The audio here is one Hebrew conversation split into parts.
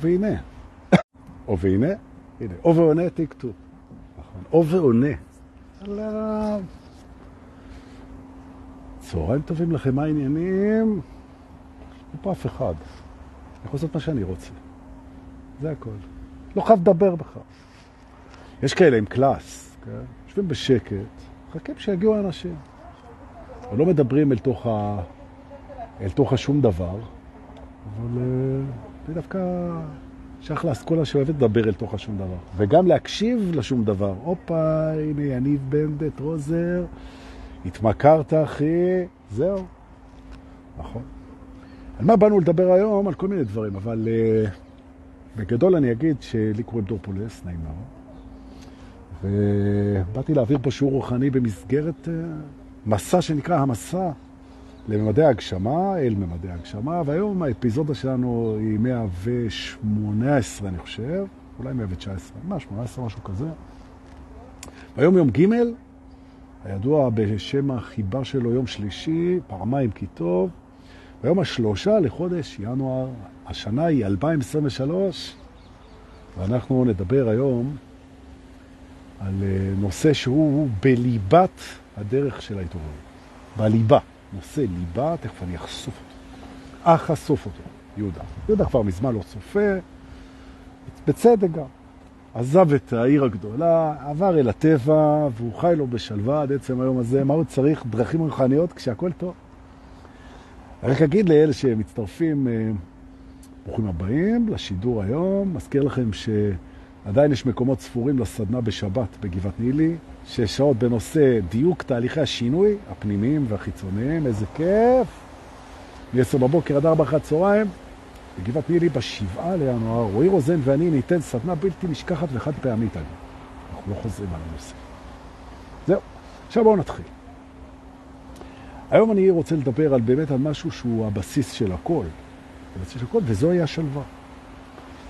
והנה. או והנה, הנה, או ועונה טיקטוק. נכון, או ועונה. אללה. צהריים טובים לכם, מה העניינים? אין פה אף אחד. אני יכול לעשות מה שאני רוצה. זה הכל. לא חייב לדבר בכלל. יש כאלה עם קלאס, כן? יושבים בשקט, מחכים שיגיעו האנשים. ולא מדברים אל תוך, ה... אל תוך השום דבר, אבל אה, זה דווקא שייך לאסכולה שאוהבת לדבר אל תוך השום דבר. וגם להקשיב לשום דבר. הופה, הנה יניב בנדט, רוזר, התמכרת אחי, זהו. נכון. על מה באנו לדבר היום? על כל מיני דברים, אבל uh, בגדול אני אגיד שלי קוראים דור פולס, נעים מאוד. ובאתי להעביר פה שיעור רוחני במסגרת uh, מסע שנקרא המסע לממדי ההגשמה, אל ממדי ההגשמה, והיום האפיזודה שלנו היא 118, אני חושב, אולי 119, 118, משהו כזה. היום יום ג', הידוע בשם החיבה שלו יום שלישי, פעמיים כי טוב, ביום השלושה לחודש ינואר, השנה היא 2023, ואנחנו נדבר היום על אה, נושא שהוא בליבת הדרך של ההתעוררות. בליבה. נושא ליבה, תכף אני אחשוף אותו. אחשוף אותו, יהודה. יהודה כבר מזמן לא צופה, בצדק גם. עזב את העיר הגדולה, עבר אל הטבע, והוא חי לו בשלווה עד עצם היום הזה. מה הוא צריך? דרכים רוחניות כשהכול טוב. רק אגיד לאלה שמצטרפים, אה, ברוכים הבאים לשידור היום. מזכיר לכם שעדיין יש מקומות ספורים לסדנה בשבת בגבעת נילי. שש שעות בנושא דיוק תהליכי השינוי, הפנימיים והחיצוניים, איזה כיף. מ-10 בבוקר עד 4 אחת צהריים, בגבעת נילי בשבעה לינואר, רועי רוזן ואני ניתן סדנה בלתי נשכחת וחד פעמית. אנחנו לא חוזרים על הנושא. זהו, עכשיו בואו נתחיל. היום אני רוצה לדבר על באמת על משהו שהוא הבסיס של הכל, הבסיס של הכל, וזוהי השלווה.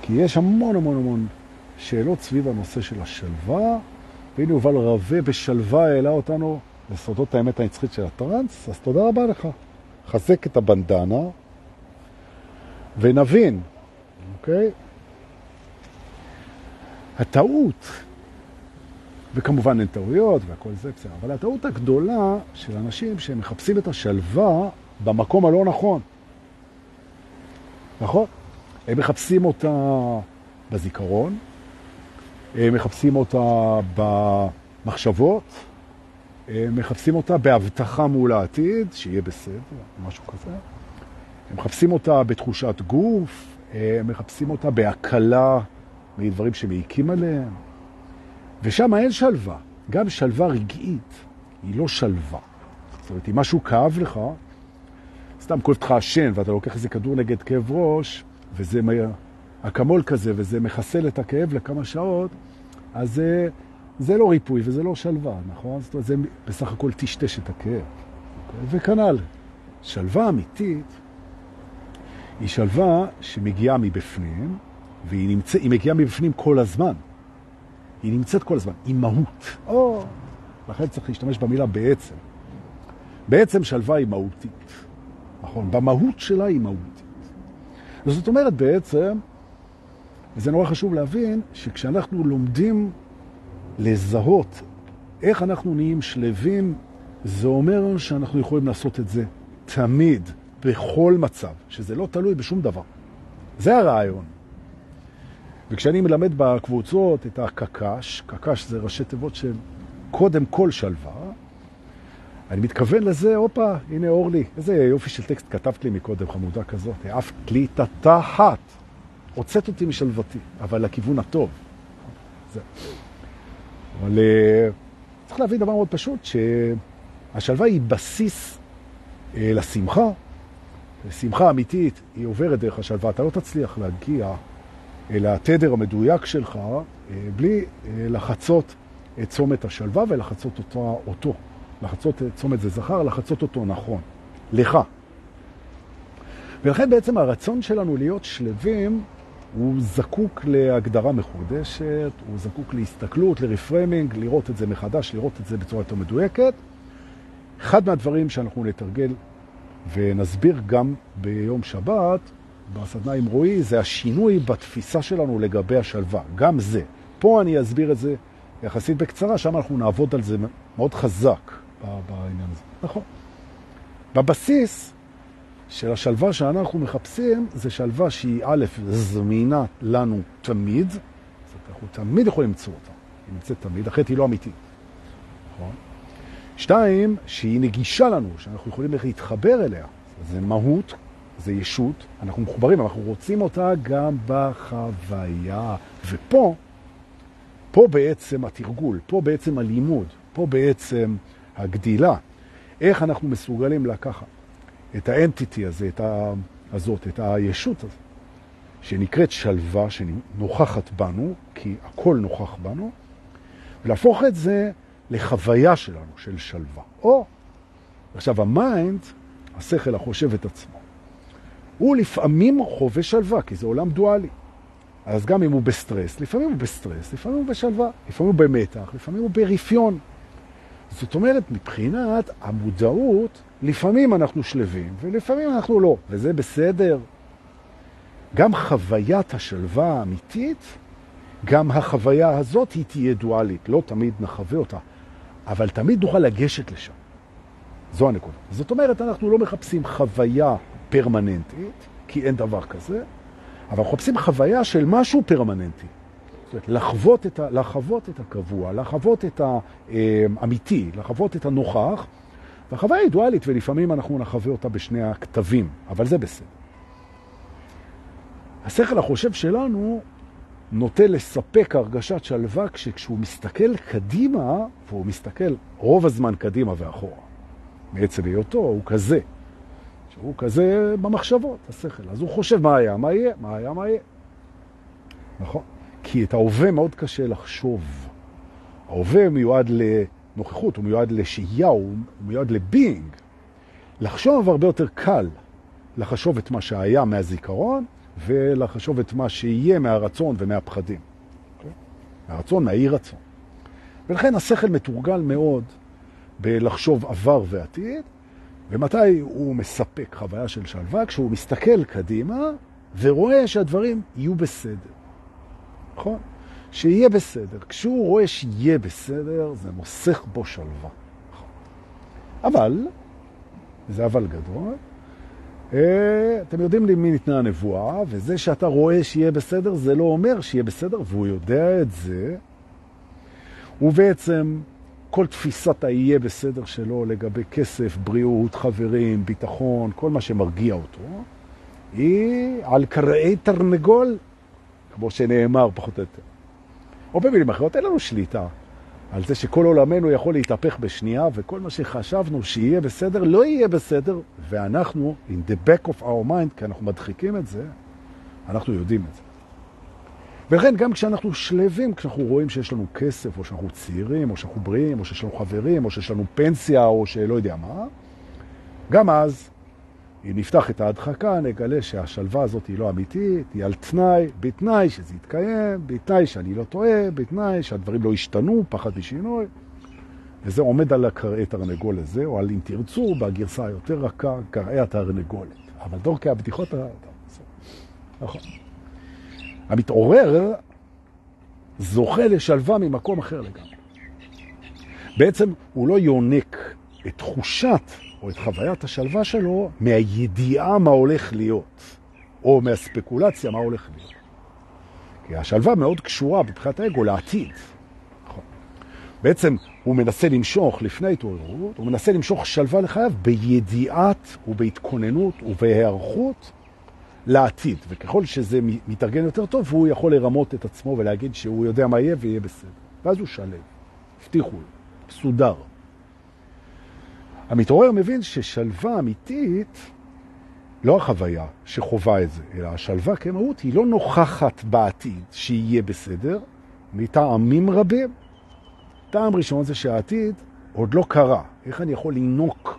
כי יש המון המון המון שאלות סביב הנושא של השלווה, והנה יובל רווה בשלווה העלה אותנו לסודות האמת הנצחית של הטרנס, אז תודה רבה לך. חזק את הבנדנה ונבין, אוקיי? הטעות, וכמובן אין טעויות והכל זה בסדר, אבל הטעות הגדולה של אנשים שהם מחפשים את השלווה במקום הלא נכון. נכון? הם מחפשים אותה בזיכרון, מחפשים אותה במחשבות, מחפשים אותה בהבטחה מול העתיד, שיהיה בסדר, משהו כזה. הם מחפשים אותה בתחושת גוף, הם מחפשים אותה בהקלה מדברים שמעיקים עליהם. ושם אין שלווה, גם שלווה רגעית היא לא שלווה. זאת אומרת, אם משהו כאב לך, סתם כואב לך השן ואתה לוקח איזה כדור נגד כאב ראש, וזה אקמול כזה, וזה מחסל את הכאב לכמה שעות, אז זה, זה לא ריפוי וזה לא שלווה, נכון? זאת אומרת, זה בסך הכל טשטש את הכאב. וכנ"ל, שלווה אמיתית היא שלווה שמגיעה מבפנים, והיא נמצא, מגיעה מבפנים כל הזמן. היא נמצאת כל הזמן, היא מהות. או, לכן צריך להשתמש במילה בעצם. בעצם שלווה היא מהותית. נכון, במהות שלה היא מהותית. זאת אומרת בעצם, וזה נורא חשוב להבין שכשאנחנו לומדים לזהות איך אנחנו נהיים שלווים, זה אומר שאנחנו יכולים לעשות את זה תמיד, בכל מצב, שזה לא תלוי בשום דבר. זה הרעיון. וכשאני מלמד בקבוצות את הקקש, קקש זה ראשי תיבות של קודם כל שלווה, אני מתכוון לזה, הופה, הנה אורלי, איזה יופי של טקסט כתבת לי מקודם, חמודה כזאת, העפת לי את התחת. הוצאת אותי משלוותי, אבל לכיוון הטוב. זה. אבל אה, צריך להבין דבר מאוד פשוט, שהשלווה היא בסיס אה, לשמחה. שמחה אמיתית היא עוברת דרך השלווה. אתה לא תצליח להגיע אל התדר המדויק שלך אה, בלי לחצות את צומת השלווה ולחצות אותו, אותו. לחצות את צומת זה זכר, לחצות אותו נכון. לך. ולכן בעצם הרצון שלנו להיות שלווים הוא זקוק להגדרה מחודשת, הוא זקוק להסתכלות, לרפרמינג, לראות את זה מחדש, לראות את זה בצורה יותר מדויקת. אחד מהדברים שאנחנו נתרגל ונסביר גם ביום שבת, בסדנה עם רועי זה השינוי בתפיסה שלנו לגבי השלווה. גם זה. פה אני אסביר את זה יחסית בקצרה, שם אנחנו נעבוד על זה מאוד חזק בעניין הזה. נכון. בבסיס של השלווה שאנחנו מחפשים, זה שלווה שהיא א', זמינה לנו תמיד, אנחנו תמיד יכולים למצוא אותה, היא נמצאת תמיד, אחרת היא לא אמיתית. נכון? שתיים, שהיא נגישה לנו, שאנחנו יכולים להתחבר אליה. זה מהות, זה ישות, אנחנו מחוברים, אנחנו רוצים אותה גם בחוויה. ופה, פה בעצם התרגול, פה בעצם הלימוד, פה בעצם הגדילה. איך אנחנו מסוגלים לקחת את האנטיטי הזה, את ה... הזאת, את הישות הזאת, שנקראת שלווה, שנוכחת בנו, כי הכל נוכח בנו, ולהפוך את זה לחוויה שלנו של שלווה. או, עכשיו ה-mind, השכל החושב את עצמו, הוא לפעמים חווה שלווה, כי זה עולם דואלי. אז גם אם הוא בסטרס, לפעמים הוא בסטרס, לפעמים הוא בשלווה, לפעמים הוא במתח, לפעמים הוא ברפיון. זאת אומרת, מבחינת המודעות, לפעמים אנחנו שלווים ולפעמים אנחנו לא, וזה בסדר. גם חוויית השלווה האמיתית, גם החוויה הזאת היא תהיה דואלית, לא תמיד נחווה אותה, אבל תמיד נוכל לגשת לשם. זו הנקודה. זאת אומרת, אנחנו לא מחפשים חוויה פרמננטית, כי אין דבר כזה, אבל מחפשים חוויה של משהו פרמננטי. זאת אומרת, לחוות את, ה, לחוות את הקבוע, לחוות את האמיתי, לחוות את הנוכח, והחוויה היא דואלית, ולפעמים אנחנו נחווה אותה בשני הכתבים, אבל זה בסדר. השכל החושב שלנו נוטה לספק הרגשת שלווה כשהוא מסתכל קדימה, והוא מסתכל רוב הזמן קדימה ואחורה. מעצם היותו הוא כזה, שהוא כזה במחשבות, השכל. אז הוא חושב מה היה, מה יהיה, מה היה, מה יהיה. נכון? כי את ההווה מאוד קשה לחשוב. ההווה מיועד לנוכחות, הוא מיועד לשהייה, הוא מיועד לבינג. לחשוב הרבה יותר קל לחשוב את מה שהיה מהזיכרון, ולחשוב את מה שיהיה מהרצון ומהפחדים. Okay? אוקיי? מהרצון, מהאי רצון. ולכן השכל מתורגל מאוד בלחשוב עבר ועתיד, ומתי הוא מספק חוויה של שלווה? כשהוא מסתכל קדימה ורואה שהדברים יהיו בסדר. נכון? שיהיה בסדר. כשהוא רואה שיהיה בסדר, זה מוסך בו שלווה. אבל, זה אבל גדול, אה, אתם יודעים למי ניתנה הנבואה, וזה שאתה רואה שיהיה בסדר, זה לא אומר שיהיה בסדר, והוא יודע את זה. ובעצם כל תפיסת היהיה בסדר שלו לגבי כסף, בריאות, חברים, ביטחון, כל מה שמרגיע אותו, היא על קראי תרנגול, כמו שנאמר פחות או יותר. או במילים אחרות, אין לנו שליטה על זה שכל עולמנו יכול להתהפך בשנייה, וכל מה שחשבנו שיהיה בסדר, לא יהיה בסדר, ואנחנו, in the back of our mind, כי אנחנו מדחיקים את זה, אנחנו יודעים את זה. ולכן גם כשאנחנו שלווים, כשאנחנו רואים שיש לנו כסף, או שאנחנו צעירים, או שאנחנו בריאים, או שיש לנו חברים, או שיש לנו פנסיה, או שלא יודע מה, גם אז, אם נפתח את ההדחקה, נגלה שהשלווה הזאת היא לא אמיתית, היא על תנאי, בתנאי שזה יתקיים, בתנאי שאני לא טועה, בתנאי שהדברים לא ישתנו, פחד משינוי. וזה עומד על הקרעי תרנגול הזה, או על אם תרצו, בגרסה היותר רכה, קרעי התרנגולת. אבל דורכי הבדיחות... נכון. המתעורר זוכה לשלווה ממקום אחר לגמרי. בעצם הוא לא יונק את תחושת או את חוויית השלווה שלו מהידיעה מה הולך להיות, או מהספקולציה מה הולך להיות. כי השלווה מאוד קשורה מבחינת האגו לעתיד. נכון. בעצם הוא מנסה למשוך לפני התעוררות, הוא מנסה למשוך שלווה לחייו בידיעת ובהתכוננות ובהיערכות לעתיד, וככל שזה מתארגן יותר טוב, הוא יכול לרמות את עצמו ולהגיד שהוא יודע מה יהיה ויהיה בסדר. ואז הוא שלם. הבטיחו לו, מסודר. המתעורר מבין ששלווה אמיתית, לא החוויה שחובה את זה, אלא השלווה כמהות היא לא נוכחת בעתיד שיהיה בסדר, מטעמים רבים. טעם ראשון זה שהעתיד עוד לא קרה. איך אני יכול לנוק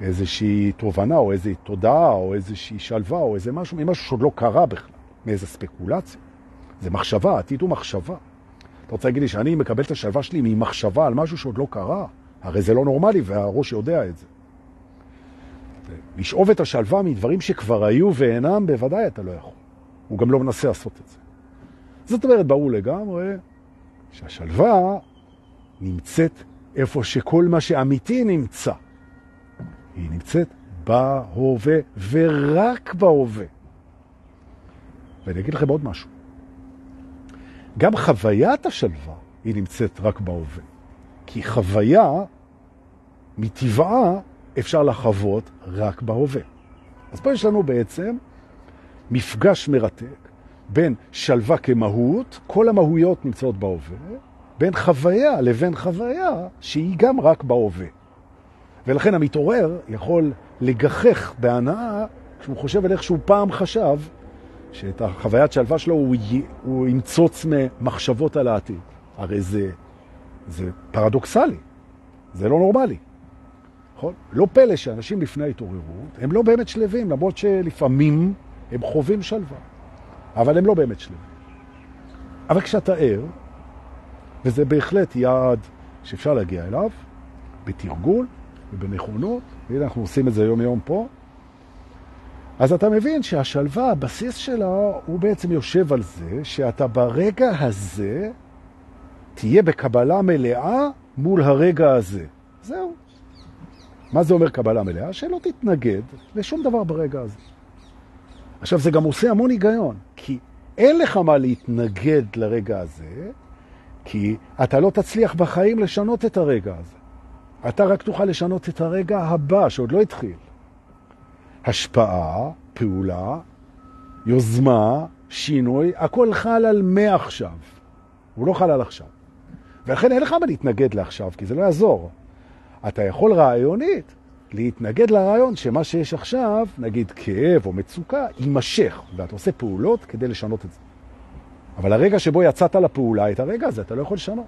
איזושהי תובנה או איזו תודעה או איזושהי שלווה או איזה משהו, ממשהו שעוד לא קרה בכלל, מאיזה ספקולציה. זה מחשבה, עתיד הוא מחשבה. אתה רוצה להגיד לי שאני מקבל את השלווה שלי ממחשבה על משהו שעוד לא קרה? הרי זה לא נורמלי והראש יודע את זה. לשאוב את השלווה מדברים שכבר היו ואינם, בוודאי אתה לא יכול. הוא גם לא מנסה לעשות את זה. זאת אומרת, ברור לגמרי שהשלווה נמצאת איפה שכל מה שאמיתי נמצא. היא נמצאת בהווה ורק בהווה. ואני אגיד לכם עוד משהו. גם חוויית השלווה היא נמצאת רק בהווה. כי חוויה, מטבעה, אפשר לחוות רק בהווה. אז פה יש לנו בעצם מפגש מרתק בין שלווה כמהות, כל המהויות נמצאות בהווה, בין חוויה לבין חוויה שהיא גם רק בהווה. ולכן המתעורר יכול לגחך בהנאה כשהוא חושב על איך שהוא פעם חשב שאת החוויית שלווה שלו הוא. הוא ימצוץ ממחשבות על העתיד. הרי זה, זה פרדוקסלי, זה לא נורמלי. נכון? לא פלא שאנשים לפני ההתעוררות הם לא באמת שלווים, למרות שלפעמים הם חווים שלווה, אבל הם לא באמת שלווים. אבל כשאתה ער, וזה בהחלט יעד שאפשר להגיע אליו, בתרגול ובנכונות, והנה אנחנו עושים את זה יום יום פה, אז אתה מבין שהשלווה, הבסיס שלה, הוא בעצם יושב על זה שאתה ברגע הזה תהיה בקבלה מלאה מול הרגע הזה. זהו. מה זה אומר קבלה מלאה? שלא תתנגד לשום דבר ברגע הזה. עכשיו, זה גם עושה המון היגיון, כי אין לך מה להתנגד לרגע הזה, כי אתה לא תצליח בחיים לשנות את הרגע הזה. אתה רק תוכל לשנות את הרגע הבא, שעוד לא התחיל. השפעה, פעולה, יוזמה, שינוי, הכל חל על מעכשיו. הוא לא חל על עכשיו. ולכן אין לך מה להתנגד לעכשיו, כי זה לא יעזור. אתה יכול רעיונית להתנגד לרעיון שמה שיש עכשיו, נגיד כאב או מצוקה, יימשך, ואתה עושה פעולות כדי לשנות את זה. אבל הרגע שבו יצאת לפעולה, את הרגע הזה אתה לא יכול לשנות.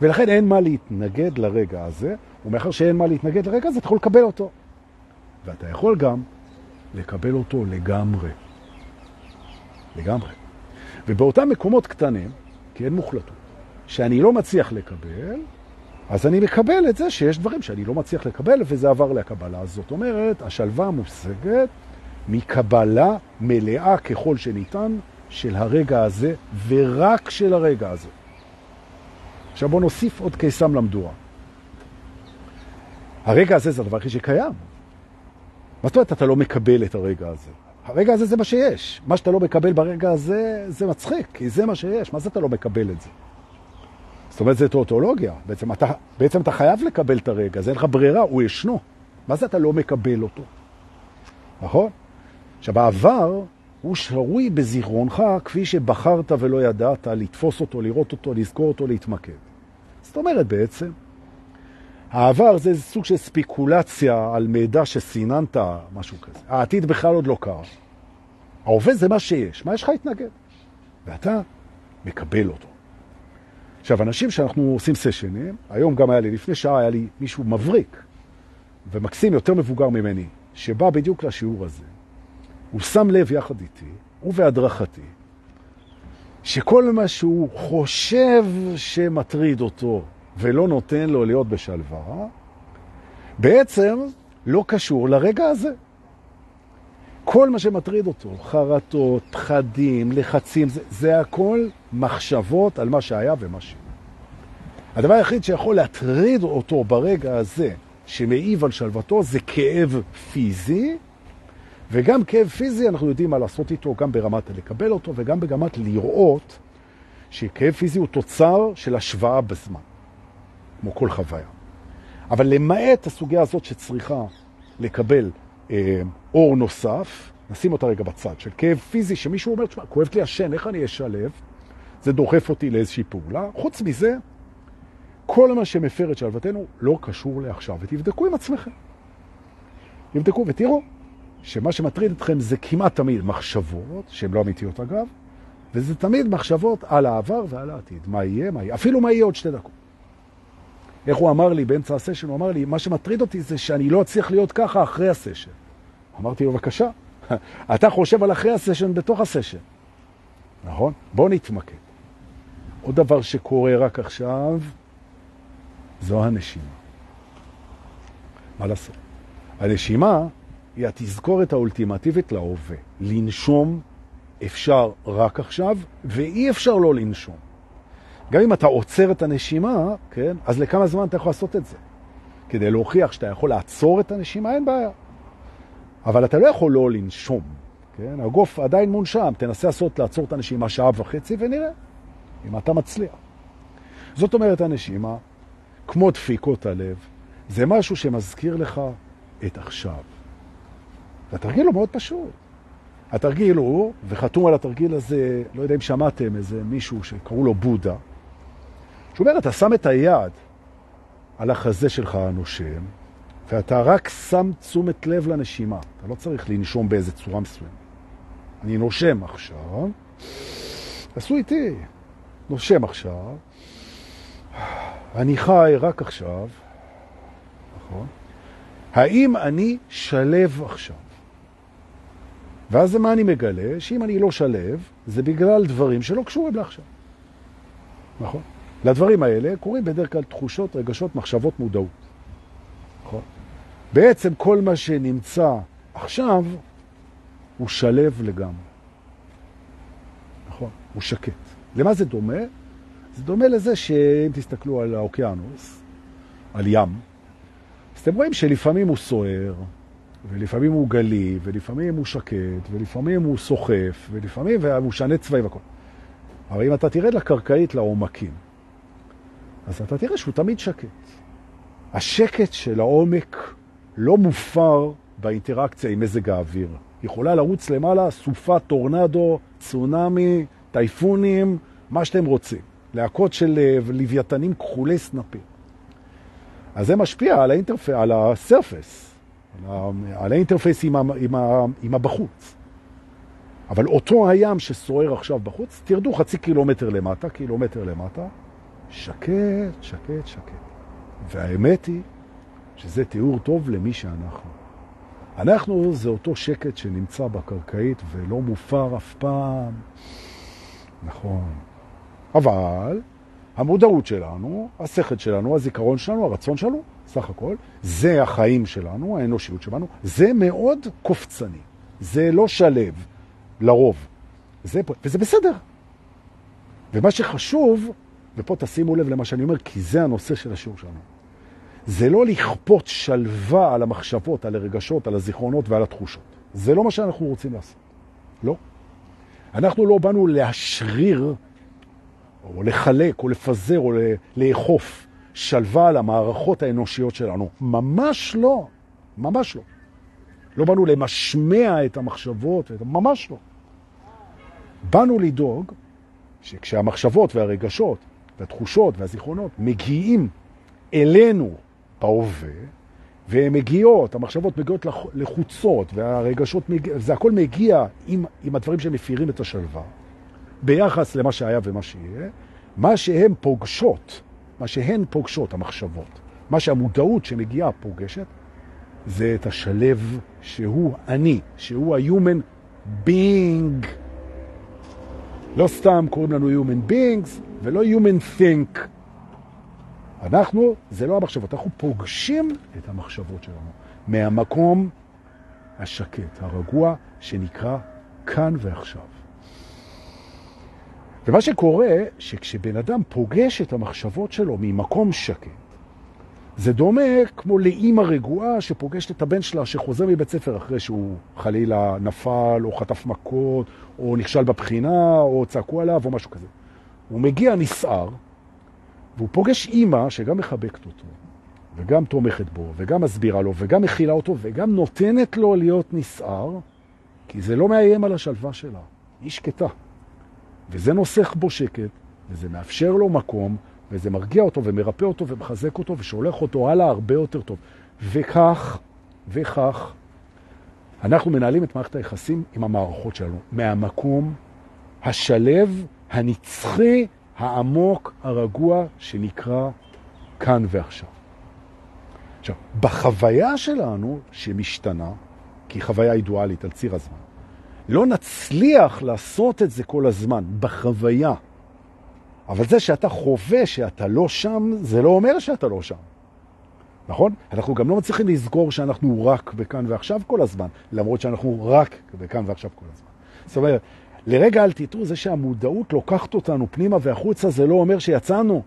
ולכן אין מה להתנגד לרגע הזה, ומאחר שאין מה להתנגד לרגע הזה, אתה יכול לקבל אותו. ואתה יכול גם לקבל אותו לגמרי. לגמרי. ובאותם מקומות קטנים, כי אין מוחלטות, שאני לא מצליח לקבל, אז אני מקבל את זה שיש דברים שאני לא מצליח לקבל, וזה עבר להקבלה. זאת אומרת, השלווה מושגת מקבלה מלאה ככל שניתן של הרגע הזה, ורק של הרגע הזה. עכשיו בואו נוסיף עוד קיסם למדורה. הרגע הזה זה הדבר הכי שקיים. מה זאת אומרת אתה לא מקבל את הרגע הזה? הרגע הזה זה מה שיש. מה שאתה לא מקבל ברגע הזה, זה מצחיק, כי זה מה שיש. מה זה אתה לא מקבל את זה? זאת אומרת, זה טאוטולוגיה. בעצם אתה, בעצם אתה חייב לקבל את הרגע, זה אין לך ברירה, הוא ישנו. מה זה אתה לא מקבל אותו? נכון? עכשיו, העבר הוא שרוי בזיכרונך כפי שבחרת ולא ידעת לתפוס אותו, לראות אותו, לזכור אותו, להתמקד. זאת אומרת, בעצם, העבר זה סוג של ספיקולציה על מידע שסיננת, משהו כזה. העתיד בכלל עוד לא קרה. ההווה זה מה שיש, מה יש לך להתנגד? ואתה מקבל אותו. עכשיו, אנשים שאנחנו עושים סשנים, היום גם היה לי, לפני שעה היה לי מישהו מבריק ומקסים יותר מבוגר ממני, שבא בדיוק לשיעור הזה. הוא שם לב יחד איתי, הוא והדרכתי, שכל מה שהוא חושב שמטריד אותו ולא נותן לו להיות בשלווה, בעצם לא קשור לרגע הזה. כל מה שמטריד אותו, חרטות, פחדים, לחצים, זה, זה הכל מחשבות על מה שהיה ומה ש... הדבר היחיד שיכול להטריד אותו ברגע הזה, שמעיב על שלוותו, זה כאב פיזי, וגם כאב פיזי אנחנו יודעים מה לעשות איתו, גם ברמת לקבל אותו וגם ברמת לראות שכאב פיזי הוא תוצר של השוואה בזמן, כמו כל חוויה. אבל למעט הסוגיה הזאת שצריכה לקבל אור נוסף, נשים אותה רגע בצד, של כאב פיזי שמישהו אומר, תשמע, כואבת לי השן, איך אני אשלב? זה דוחף אותי לאיזושהי פעולה. חוץ מזה, כל מה שמפר את שלוותנו לא קשור לעכשיו, ותבדקו עם עצמכם. תבדקו ותראו שמה שמטריד אתכם זה כמעט תמיד מחשבות, שהן לא אמיתיות אגב, וזה תמיד מחשבות על העבר ועל העתיד. מה יהיה, מה יהיה, אפילו מה יהיה עוד שתי דקות. איך הוא אמר לי באמצע הסשן, הוא אמר לי, מה שמטריד אותי זה שאני לא אצליח להיות ככה אחרי הסשן. אמרתי לו, בבקשה, אתה חושב על אחרי הסשן בתוך הסשן. נכון? בוא נתמקד. עוד דבר שקורה רק עכשיו, זו הנשימה. מה לעשות? הנשימה היא התזכורת האולטימטיבית להווה. לנשום אפשר רק עכשיו, ואי אפשר לא לנשום. גם אם אתה עוצר את הנשימה, כן, אז לכמה זמן אתה יכול לעשות את זה? כדי להוכיח שאתה יכול לעצור את הנשימה, אין בעיה. אבל אתה לא יכול לא לנשום, כן? הגוף עדיין מונשם, תנסה לעשות, לעצור את הנשימה שעה וחצי ונראה אם אתה מצליח. זאת אומרת, הנשימה, כמו דפיקות הלב, זה משהו שמזכיר לך את עכשיו. והתרגיל הוא מאוד פשוט. התרגיל הוא, וחתום על התרגיל הזה, לא יודע אם שמעתם איזה מישהו שקראו לו בודה, שהוא אומר, אתה שם את היד על החזה שלך הנושם, ואתה רק שם תשומת לב לנשימה. אתה לא צריך לנשום באיזה צורה מסוימת. אני נושם עכשיו, עשו איתי, נושם עכשיו, אני חי רק עכשיו, נכון? האם אני שלב עכשיו? ואז מה אני מגלה? שאם אני לא שלב, זה בגלל דברים שלא קשורים לעכשיו. נכון? לדברים האלה קוראים בדרך כלל תחושות, רגשות, מחשבות, מודעות. נכון? בעצם כל מה שנמצא עכשיו הוא שלב לגמרי. נכון? הוא שקט. למה זה דומה? זה דומה לזה שאם תסתכלו על האוקיינוס, על ים, אז אתם רואים שלפעמים הוא סוער, ולפעמים הוא גלי, ולפעמים הוא שקט, ולפעמים הוא סוחף, ולפעמים הוא שנה צבעים וכל. אבל אם אתה תרד לקרקעית, לעומקים, אז אתה תראה שהוא תמיד שקט. השקט של העומק לא מופר באינטראקציה עם מזג האוויר. יכולה לרוץ למעלה סופה, טורנדו, צונמי, טייפונים, מה שאתם רוצים. להקות של אה, לוויתנים כחולי סנפים. אז זה משפיע על, ה-interf... על ה-surface, על ה-interface עם, ה... עם, ה... עם הבחוץ. אבל אותו הים שסוער עכשיו בחוץ, תרדו חצי קילומטר למטה, קילומטר למטה, שקט, שקט, שקט. והאמת היא שזה תיאור טוב למי שאנחנו. אנחנו זה אותו שקט שנמצא בקרקעית ולא מופר אף פעם. נכון. אבל המודעות שלנו, השכל שלנו, הזיכרון שלנו, הרצון שלנו, סך הכל, זה החיים שלנו, האנושיות שלנו, זה מאוד קופצני. זה לא שלב, לרוב. זה, וזה בסדר. ומה שחשוב, ופה תשימו לב למה שאני אומר, כי זה הנושא של השיעור שלנו. זה לא לכפות שלווה על המחשבות, על הרגשות, על הזיכרונות ועל התחושות. זה לא מה שאנחנו רוצים לעשות. לא. אנחנו לא באנו להשריר, או לחלק, או לפזר, או לאכוף שלווה על המערכות האנושיות שלנו. ממש לא. ממש לא. לא באנו למשמע את המחשבות, ממש לא. באנו לדאוג שכשהמחשבות והרגשות והתחושות והזיכרונות מגיעים אלינו בהווה, והן מגיעות, המחשבות מגיעות לחוצות, והרגשות, מגיע, זה הכל מגיע עם, עם הדברים שמפירים את השלווה, ביחס למה שהיה ומה שיהיה, מה שהן פוגשות, מה שהן פוגשות, המחשבות, מה שהמודעות שמגיעה פוגשת, זה את השלב שהוא אני, שהוא ה-human being. לא סתם קוראים לנו human beings ולא human think. אנחנו, זה לא המחשבות, אנחנו פוגשים את המחשבות שלנו מהמקום השקט, הרגוע, שנקרא כאן ועכשיו. ומה שקורה, שכשבן אדם פוגש את המחשבות שלו ממקום שקט, זה דומה כמו לאימא רגועה שפוגשת את הבן שלה שחוזר מבית ספר אחרי שהוא חלילה נפל או חטף מכות או נכשל בבחינה או צעקו עליו או משהו כזה. הוא מגיע נסער והוא פוגש אימא שגם מחבקת אותו וגם תומכת בו וגם מסבירה לו וגם מכילה אותו וגם נותנת לו להיות נסער כי זה לא מאיים על השלווה שלה, היא שקטה. וזה נוסח בו שקט וזה מאפשר לו מקום וזה מרגיע אותו ומרפא אותו ומחזק אותו ושולח אותו הלאה הרבה יותר טוב. וכך, וכך, אנחנו מנהלים את מערכת היחסים עם המערכות שלנו, מהמקום השלב, הנצחי, העמוק, הרגוע, שנקרא כאן ועכשיו. עכשיו, בחוויה שלנו, שמשתנה, כי חוויה היא דואלית על ציר הזמן, לא נצליח לעשות את זה כל הזמן, בחוויה. אבל זה שאתה חווה שאתה לא שם, זה לא אומר שאתה לא שם. נכון? אנחנו גם לא מצליחים לזכור שאנחנו רק בכאן ועכשיו כל הזמן, למרות שאנחנו רק בכאן ועכשיו כל הזמן. זאת אומרת, לרגע אל תטעו, זה שהמודעות לוקחת אותנו פנימה והחוצה, זה לא אומר שיצאנו.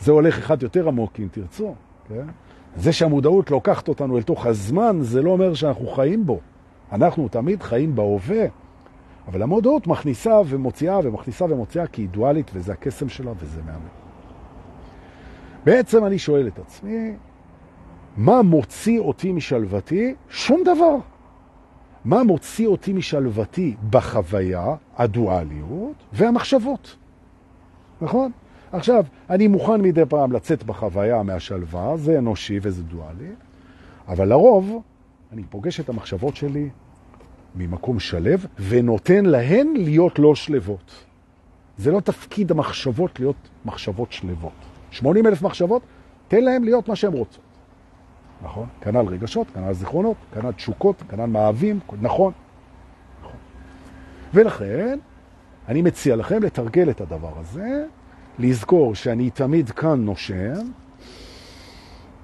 זה הולך אחד יותר עמוק, אם תרצו. כן? זה שהמודעות לוקחת אותנו אל תוך הזמן, זה לא אומר שאנחנו חיים בו. אנחנו תמיד חיים בהווה. אבל המודעות מכניסה ומוציאה ומכניסה ומוציאה כי היא דואלית, וזה הקסם שלה וזה מהמר. בעצם אני שואל את עצמי, מה מוציא אותי משלוותי? שום דבר. מה מוציא אותי משלוותי בחוויה, הדואליות והמחשבות. נכון? עכשיו, אני מוכן מדי פעם לצאת בחוויה מהשלווה, זה אנושי וזה דואלי, אבל לרוב אני פוגש את המחשבות שלי ממקום שלב ונותן להן להיות לא שלבות. זה לא תפקיד המחשבות להיות מחשבות שלבות. 80 אלף מחשבות, תן להן להיות מה שהן רוצות. נכון? כנ"ל רגשות, כנ"ל זיכרונות, כנ"ל תשוקות, כנ"ל מאהבים, נכון. נכון. ולכן, אני מציע לכם לתרגל את הדבר הזה, לזכור שאני תמיד כאן נושם,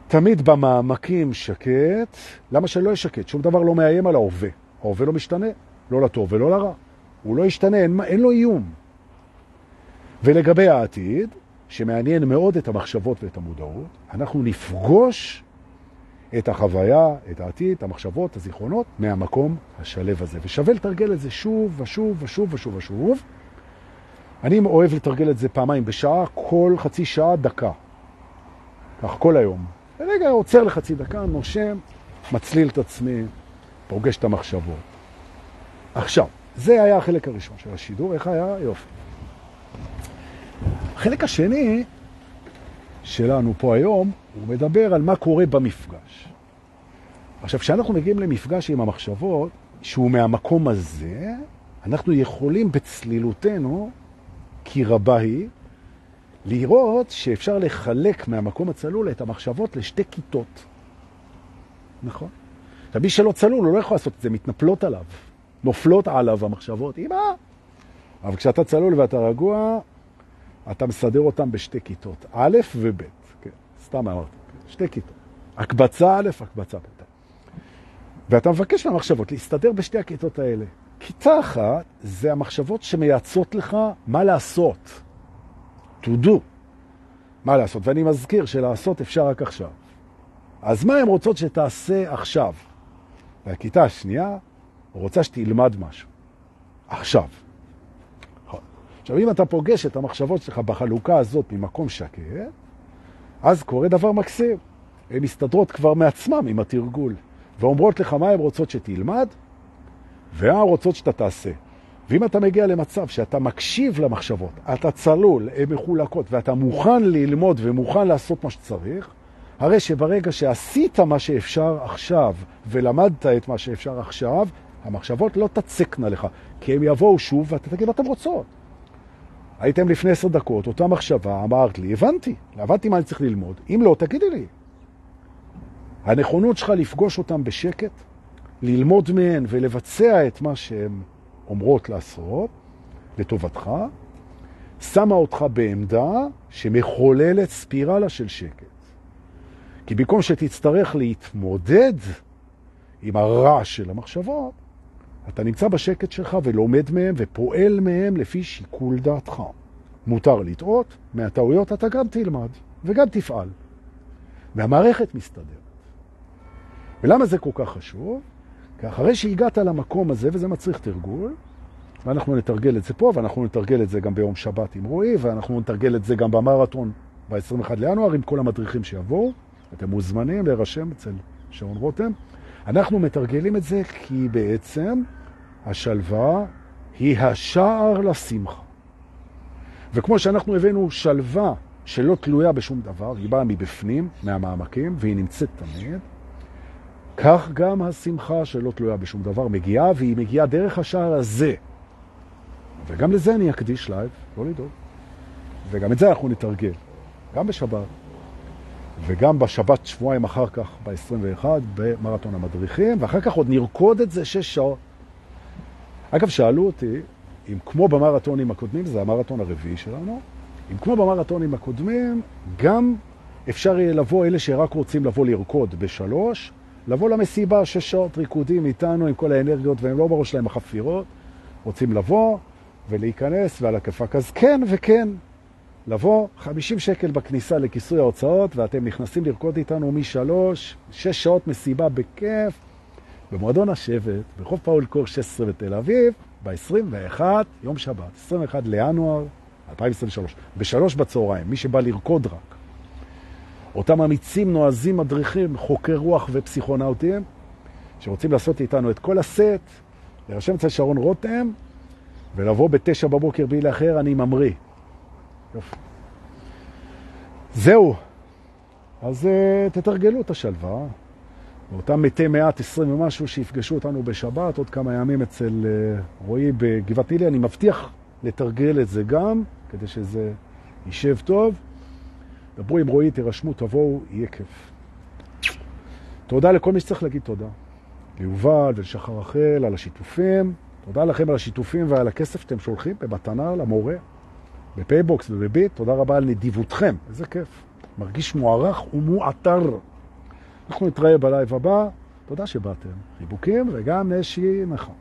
תמיד במעמקים שקט. למה שלא ישקט? שום דבר לא מאיים על ההווה. ההווה לא משתנה, לא לטוב ולא לרע. הוא לא ישתנה, אין, אין לו איום. ולגבי העתיד, שמעניין מאוד את המחשבות ואת המודעות, אנחנו נפגוש את החוויה, את העתיד, את המחשבות, את הזיכרונות, מהמקום השלב הזה. ושווה לתרגל את זה שוב ושוב ושוב ושוב ושוב. אני אוהב לתרגל את זה פעמיים בשעה, כל חצי שעה, דקה. כך כל היום. רגע, עוצר לחצי דקה, נושם, מצליל את עצמי, פוגש את המחשבות. עכשיו, זה היה החלק הראשון של השידור, איך היה? יופי. החלק השני שלנו פה היום, הוא מדבר על מה קורה במפגש. עכשיו, כשאנחנו מגיעים למפגש עם המחשבות, שהוא מהמקום הזה, אנחנו יכולים בצלילותנו, כי רבה היא, לראות שאפשר לחלק מהמקום הצלול את המחשבות לשתי כיתות. נכון? עכשיו, מי שלא צלול, הוא לא יכול לעשות את זה, מתנפלות עליו, נופלות עליו המחשבות, אמא! אבל כשאתה צלול ואתה רגוע, אתה מסדר אותם בשתי כיתות, א' וב', כן, סתם אמרתי, שתי כיתות. הקבצה א', הקבצה ב'. ואתה מבקש מהמחשבות להסתדר בשתי הכיתות האלה. כיתה אחת זה המחשבות שמייצות לך מה לעשות. to do. מה לעשות? ואני מזכיר שלעשות אפשר רק עכשיו. אז מה הן רוצות שתעשה עכשיו? והכיתה השנייה רוצה שתלמד משהו. עכשיו. עכשיו, אם אתה פוגש את המחשבות שלך בחלוקה הזאת ממקום שקט, אז קורה דבר מקסים. הן מסתדרות כבר מעצמם עם התרגול, ואומרות לך מה הן רוצות שתלמד, ומה רוצות שאתה תעשה. ואם אתה מגיע למצב שאתה מקשיב למחשבות, אתה צלול, הן מחולקות, ואתה מוכן ללמוד ומוכן לעשות מה שצריך, הרי שברגע שעשית מה שאפשר עכשיו, ולמדת את מה שאפשר עכשיו, המחשבות לא תצקנה לך, כי הם יבואו שוב ואתה תגיד אתם רוצות. הייתם לפני עשר דקות, אותה מחשבה, אמרת לי, הבנתי, הבנתי מה אני צריך ללמוד. אם לא, תגידי לי. הנכונות שלך לפגוש אותם בשקט, ללמוד מהן ולבצע את מה שהן אומרות לעשות, לטובתך, שמה אותך בעמדה שמחוללת ספירלה של שקט. כי במקום שתצטרך להתמודד עם הרעש של המחשבות, אתה נמצא בשקט שלך ולומד מהם ופועל מהם לפי שיקול דעתך. מותר לטעות, מהטעויות אתה גם תלמד וגם תפעל. והמערכת מסתדרת. ולמה זה כל כך חשוב? כי אחרי שהגעת למקום הזה, וזה מצריך תרגול, ואנחנו נתרגל את זה פה, ואנחנו נתרגל את זה גם ביום שבת עם רועי, ואנחנו נתרגל את זה גם במרתון ב-21 לינואר עם כל המדריכים שיבואו. אתם מוזמנים להירשם אצל שעון רותם. אנחנו מתרגלים את זה כי בעצם השלווה היא השער לשמחה. וכמו שאנחנו הבאנו שלווה שלא תלויה בשום דבר, היא באה מבפנים, מהמעמקים, והיא נמצאת תמיד, כך גם השמחה שלא תלויה בשום דבר מגיעה, והיא מגיעה דרך השער הזה. וגם לזה אני אקדיש לייב, לא לדאוג. וגם את זה אנחנו נתרגל, גם בשבת, וגם בשבת שבועיים אחר כך, ב-21, במרתון המדריכים, ואחר כך עוד נרקוד את זה שש שעות. אגב, שאלו אותי, אם כמו במרתונים הקודמים, זה המרתון הרביעי שלנו, אם כמו במרתונים הקודמים, גם אפשר יהיה לבוא, אלה שרק רוצים לבוא לרקוד בשלוש, לבוא למסיבה, שש שעות ריקודים איתנו עם כל האנרגיות, והם לא בראש להם החפירות, רוצים לבוא ולהיכנס ועל הכיפק. אז כן וכן, לבוא, 50 שקל בכניסה לכיסוי ההוצאות, ואתם נכנסים לרקוד איתנו משלוש, שש שעות מסיבה בכיף, במועדון השבט, ברחוב פאול קור 16 בתל אביב, ב-21, יום שבת, 21 לינואר 2023, בשלוש בצהריים, מי שבא לרקוד רק. אותם אמיצים, נועזים, מדריכים, חוקרי רוח ופסיכונאוטים, שרוצים לעשות איתנו את כל הסט, להירשם אצל שרון רותם, ולבוא בתשע בבוקר בלי לאחר, אני ממריא. יופי. זהו. אז uh, תתרגלו את השלווה. ואותם מתי מעט, עשרים ומשהו, שיפגשו אותנו בשבת, עוד כמה ימים אצל uh, רועי בגבעת נילי, אני מבטיח לתרגל את זה גם, כדי שזה יישב טוב. דברו עם רועי, תירשמו, תבואו, יהיה כיף. תודה לכל מי שצריך להגיד תודה. ליובל ולשחר רחל על השיתופים. תודה לכם על השיתופים ועל הכסף שאתם שולחים במתנה למורה, בפייבוקס ובביט. תודה רבה על נדיבותכם, איזה כיף. מרגיש מוערך ומעוטר. אנחנו נתראה בלייב הבא. תודה שבאתם. חיבוקים וגם נשיקון.